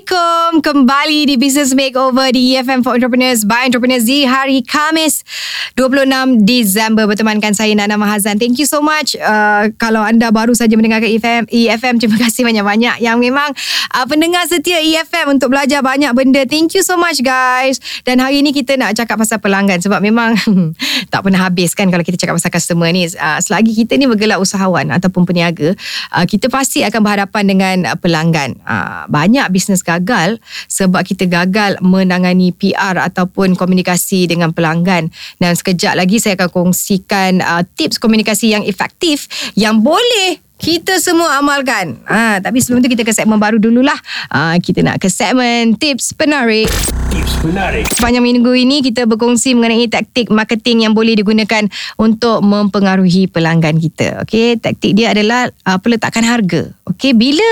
Go. Kembali di Business Makeover Di EFM for Entrepreneurs By Entrepreneurs Di hari Kamis 26 Disember. Bertemankan saya Nana Mahazan. Thank you so much. Uh, Kalau anda baru saja mendengarkan EFM, EFM Terima kasih banyak-banyak Yang memang uh, Pendengar setia EFM Untuk belajar banyak benda. Thank you so much guys. Dan hari ni kita nak cakap pasal pelanggan Sebab memang Tak pernah habis kan Kalau kita cakap pasal customer ni. Uh, Selagi kita ni bergerak usahawan Ataupun peniaga uh, Kita pasti akan berhadapan dengan uh, pelanggan. Uh, Banyak bisnes gagal sebab kita gagal menangani PR ataupun komunikasi dengan pelanggan. Dan sekejap lagi saya akan kongsikan uh, tips komunikasi yang efektif yang boleh kita semua amalkan. Ha, tapi sebelum tu kita ke segmen baru dululah. Ha, kita nak ke segmen tips penarik. Tips penarik. Sepanjang minggu ini kita berkongsi mengenai taktik marketing yang boleh digunakan untuk mempengaruhi pelanggan kita. Okey, taktik dia adalah uh, peletakan harga. Okey, bila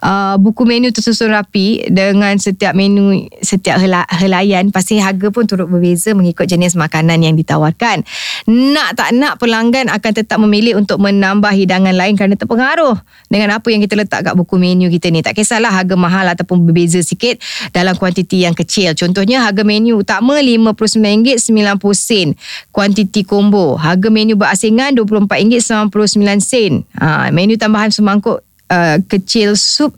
uh, buku menu tersusun rapi dengan setiap menu setiap helaian pasti harga pun turut berbeza mengikut jenis makanan yang ditawarkan. Nak tak nak pelanggan akan tetap memilih untuk menambah hidangan lain kerana berpengaruh dengan apa yang kita letak kat buku menu kita ni. Tak kisahlah harga mahal ataupun berbeza sikit dalam kuantiti yang kecil. Contohnya harga menu utama RM59.90. Kuantiti combo. Harga menu berasingan RM24.99. Ha, menu tambahan semangkuk uh, kecil sup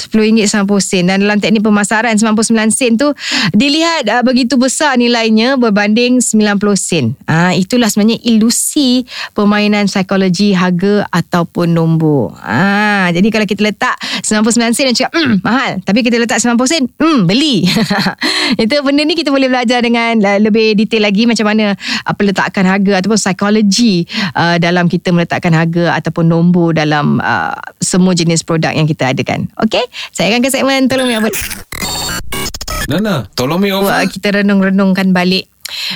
RM10.90 sen dan dalam teknik pemasaran 99 sen tu dilihat uh, begitu besar nilainya berbanding 90 sen. Uh, itulah sebenarnya ilusi permainan psikologi harga ataupun nombor. Uh, jadi kalau kita letak 99 sen dan cakap mm, mahal tapi kita letak 90 sen mm, beli. Itu benda ni kita boleh belajar dengan uh, lebih detail lagi macam mana uh, peletakan harga ataupun psikologi uh, dalam kita meletakkan harga ataupun nombor dalam uh, semua jenis produk yang kita adakan. Okey, saya akan ke segmen tolong me over. Nana, tolong me over. Kita renung-renungkan balik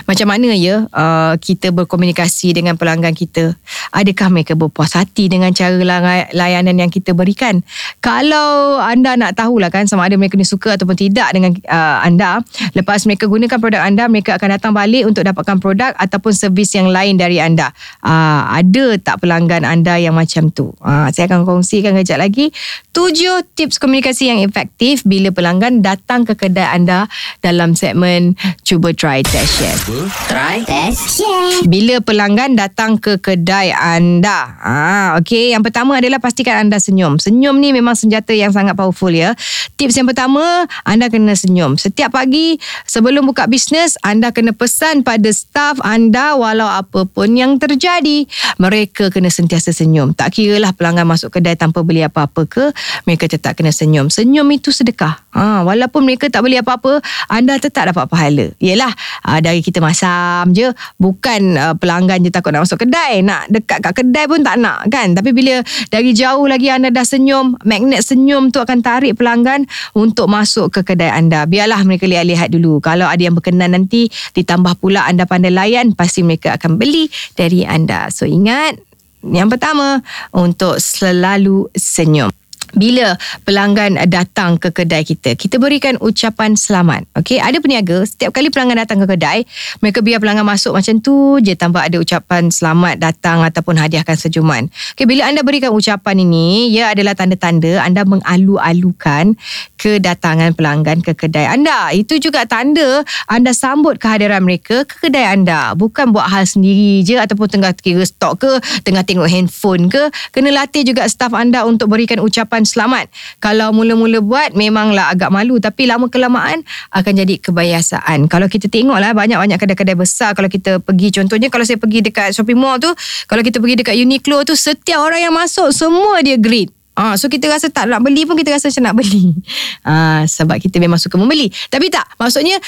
macam mana ya uh, kita berkomunikasi dengan pelanggan kita? Adakah mereka berpuas hati dengan cara layanan yang kita berikan? Kalau anda nak tahulah kan sama ada mereka ni suka ataupun tidak dengan uh, anda, lepas mereka gunakan produk anda, mereka akan datang balik untuk dapatkan produk ataupun servis yang lain dari anda. Uh, ada tak pelanggan anda yang macam tu? Uh, saya akan kongsikan kejap lagi tujuh tips komunikasi yang efektif bila pelanggan datang ke kedai anda dalam segmen Cuba Try Test Share. Try, test, share. Bila pelanggan datang ke kedai anda. Ah, okay. Yang pertama adalah pastikan anda senyum. Senyum ni memang senjata yang sangat powerful ya. Tips yang pertama, anda kena senyum. Setiap pagi sebelum buka bisnes, anda kena pesan pada staff anda walau apa pun yang terjadi. Mereka kena sentiasa senyum. Tak kira lah pelanggan masuk kedai tanpa beli apa-apa ke, mereka tetap kena senyum. Senyum itu sedekah. Ah, walaupun mereka tak beli apa-apa, anda tetap dapat pahala. Yelah, ah, dari kita masam je. Bukan uh, pelanggan je takut nak masuk kedai. Nak dekat kat kedai pun tak nak kan? Tapi bila dari jauh lagi anda dah senyum magnet senyum tu akan tarik pelanggan untuk masuk ke kedai anda. Biarlah mereka lihat-lihat dulu. Kalau ada yang berkenan nanti ditambah pula anda pandai layan pasti mereka akan beli dari anda. So ingat yang pertama untuk selalu senyum bila pelanggan datang ke kedai kita kita berikan ucapan selamat okey? Ada peniaga setiap kali pelanggan datang ke kedai mereka biar pelanggan masuk macam tu je tanpa ada ucapan selamat datang ataupun hadiahkan sejuman. Okey bila anda berikan ucapan ini ia adalah tanda-tanda anda mengalu-alukan kedatangan pelanggan ke kedai anda. Itu juga tanda anda sambut kehadiran mereka ke kedai anda. Bukan buat hal sendiri je ataupun tengah kira stok ke tengah tengok handphone ke. Kena latih juga staf anda untuk berikan ucapan ucapan selamat. Kalau mula-mula buat memanglah agak malu tapi lama kelamaan akan jadi kebiasaan. Kalau kita tengoklah banyak-banyak kedai-kedai besar kalau kita pergi contohnya kalau saya pergi dekat shopping mall tu, kalau kita pergi dekat Uniqlo tu setiap orang yang masuk semua dia greet. Ah, so kita rasa tak nak beli pun kita rasa macam nak beli. Ah, sebab kita memang suka membeli. Tapi tak, maksudnya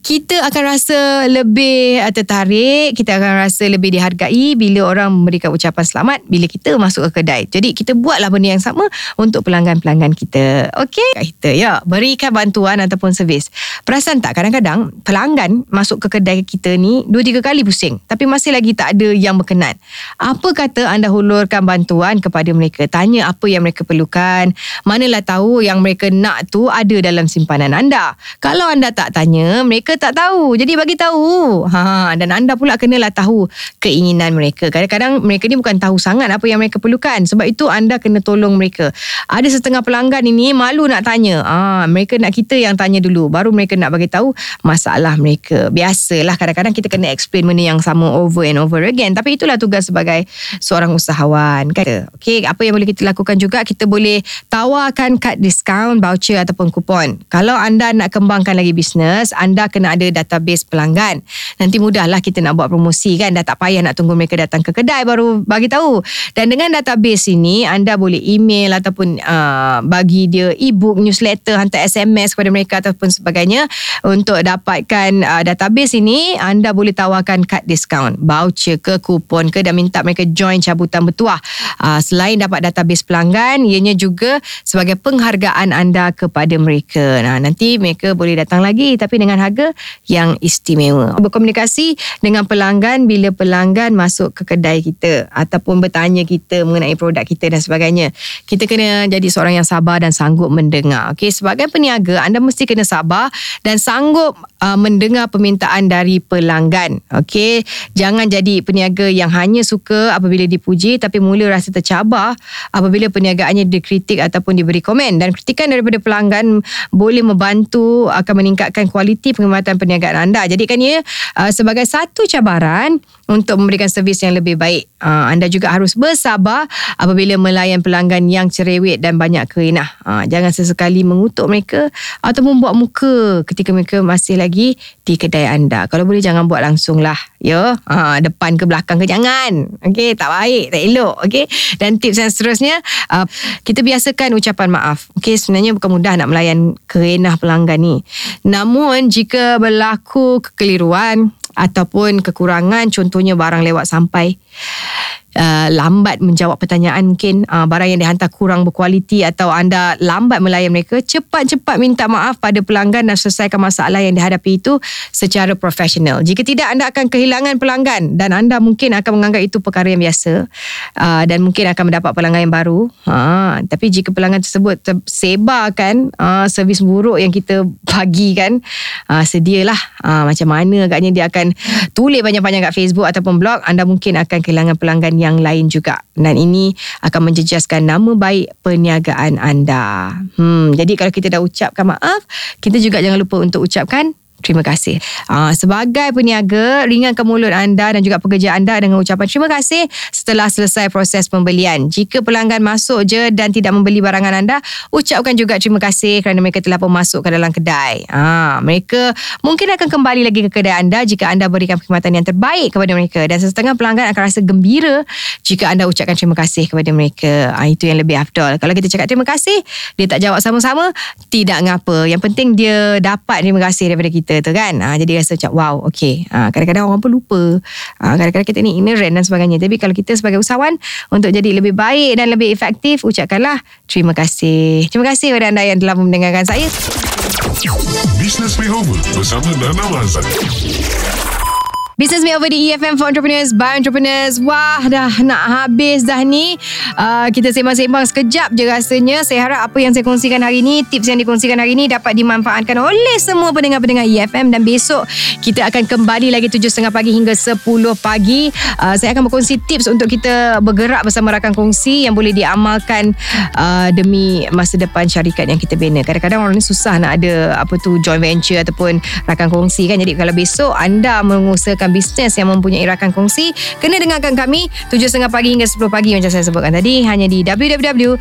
kita akan rasa lebih uh, tertarik, kita akan rasa lebih dihargai bila orang memberikan ucapan selamat bila kita masuk ke kedai. Jadi kita buatlah benda yang sama untuk pelanggan-pelanggan kita. Okey? Kita ya, berikan bantuan ataupun servis. Perasan tak kadang-kadang pelanggan masuk ke kedai kita ni dua tiga kali pusing tapi masih lagi tak ada yang berkenan. Apa kata anda hulurkan bantuan kepada mereka? Tanya apa yang mereka perlukan. Manalah tahu yang mereka nak tu ada dalam simpanan anda. Kalau anda tak tanya, mereka mereka tak tahu. Jadi bagi tahu. Ha dan anda pula kenalah tahu keinginan mereka. Kadang-kadang mereka ni bukan tahu sangat apa yang mereka perlukan. Sebab itu anda kena tolong mereka. Ada setengah pelanggan ini malu nak tanya. Ah mereka nak kita yang tanya dulu baru mereka nak bagi tahu masalah mereka. Biasalah kadang-kadang kita kena explain benda yang sama over and over again. Tapi itulah tugas sebagai seorang usahawan. Kan? Okay, apa yang boleh kita lakukan juga kita boleh tawarkan kad diskaun, voucher ataupun kupon. Kalau anda nak kembangkan lagi bisnes, anda kena ada database pelanggan. Nanti mudahlah kita nak buat promosi kan. Dah tak payah nak tunggu mereka datang ke kedai baru bagi tahu. Dan dengan database ini, anda boleh email ataupun uh, bagi dia e-book, newsletter, hantar SMS kepada mereka ataupun sebagainya. Untuk dapatkan uh, database ini, anda boleh tawarkan kad diskaun, voucher ke, kupon ke dan minta mereka join cabutan bertuah. Uh, selain dapat database pelanggan, ianya juga sebagai penghargaan anda kepada mereka. Nah, nanti mereka boleh datang lagi tapi dengan harga yang istimewa. Berkomunikasi dengan pelanggan bila pelanggan masuk ke kedai kita ataupun bertanya kita mengenai produk kita dan sebagainya. Kita kena jadi seorang yang sabar dan sanggup mendengar. Okey, sebagai peniaga anda mesti kena sabar dan sanggup uh, mendengar permintaan dari pelanggan. Okey, jangan jadi peniaga yang hanya suka apabila dipuji tapi mula rasa tercabar apabila perniagaannya dikritik ataupun diberi komen dan kritikan daripada pelanggan boleh membantu akan meningkatkan kualiti penghormatan perniagaan anda. Jadikan ia uh, sebagai satu cabaran untuk memberikan servis yang lebih baik. Uh, anda juga harus bersabar apabila melayan pelanggan yang cerewet dan banyak kerinah. Uh, jangan sesekali mengutuk mereka atau membuat muka ketika mereka masih lagi di kedai anda. Kalau boleh jangan buat langsung lah. Ya, uh, depan ke belakang ke jangan. Okey, tak baik, tak elok. Okey. Dan tips yang seterusnya, uh, kita biasakan ucapan maaf. Okey, sebenarnya bukan mudah nak melayan kerinah pelanggan ni. Namun jika berlaku kekeliruan ataupun kekurangan contohnya barang lewat sampai uh, lambat menjawab pertanyaan mungkin. Uh, barang yang dihantar kurang berkualiti atau anda lambat melayan mereka cepat-cepat minta maaf pada pelanggan dan selesaikan masalah yang dihadapi itu secara profesional. Jika tidak anda akan kehilangan pelanggan dan anda mungkin akan menganggap itu perkara yang biasa uh, dan mungkin akan mendapat pelanggan yang baru. Uh, tapi jika pelanggan tersebut tersebarkan uh, servis buruk yang kita bagikan uh, sedialah uh, macam mana agaknya dia akan tulis banyak-banyak kat Facebook ataupun blog anda mungkin akan kehilangan pelanggan yang lain juga dan ini akan menjejaskan nama baik perniagaan anda. Hmm, jadi kalau kita dah ucapkan maaf, kita juga jangan lupa untuk ucapkan Terima kasih. Uh, sebagai peniaga, ringankan mulut anda dan juga pekerja anda dengan ucapan terima kasih setelah selesai proses pembelian. Jika pelanggan masuk je dan tidak membeli barangan anda, ucapkan juga terima kasih kerana mereka telah pun masuk ke dalam kedai. Uh, mereka mungkin akan kembali lagi ke kedai anda jika anda berikan perkhidmatan yang terbaik kepada mereka dan setengah pelanggan akan rasa gembira jika anda ucapkan terima kasih kepada mereka. Uh, itu yang lebih afdol. Kalau kita cakap terima kasih, dia tak jawab sama-sama, tidak ngapa. Yang penting dia dapat terima kasih daripada kita kita tu kan. Ha, jadi rasa macam wow okay. Ha, kadang-kadang orang pun lupa. Ha, kadang-kadang kita ni ignorant dan sebagainya. Tapi kalau kita sebagai usahawan untuk jadi lebih baik dan lebih efektif ucapkanlah terima kasih. Terima kasih kepada anda yang telah mendengarkan saya. Business Makeover bersama Nana Mazan. Business Makeover di EFM for Entrepreneurs by Entrepreneurs. Wah, dah nak habis dah ni. Uh, kita sembang-sembang sekejap je rasanya. Saya harap apa yang saya kongsikan hari ni, tips yang dikongsikan hari ni dapat dimanfaatkan oleh semua pendengar-pendengar EFM dan besok kita akan kembali lagi 7.30 pagi hingga 10 pagi. Uh, saya akan berkongsi tips untuk kita bergerak bersama rakan kongsi yang boleh diamalkan uh, demi masa depan syarikat yang kita bina. Kadang-kadang orang ni susah nak ada apa tu joint venture ataupun rakan kongsi kan. Jadi kalau besok anda mengusahakan bisnes yang mempunyai rakan kongsi, kena dengarkan kami 7.30 pagi hingga 10 pagi macam saya sebutkan tadi hanya di www.efm.live.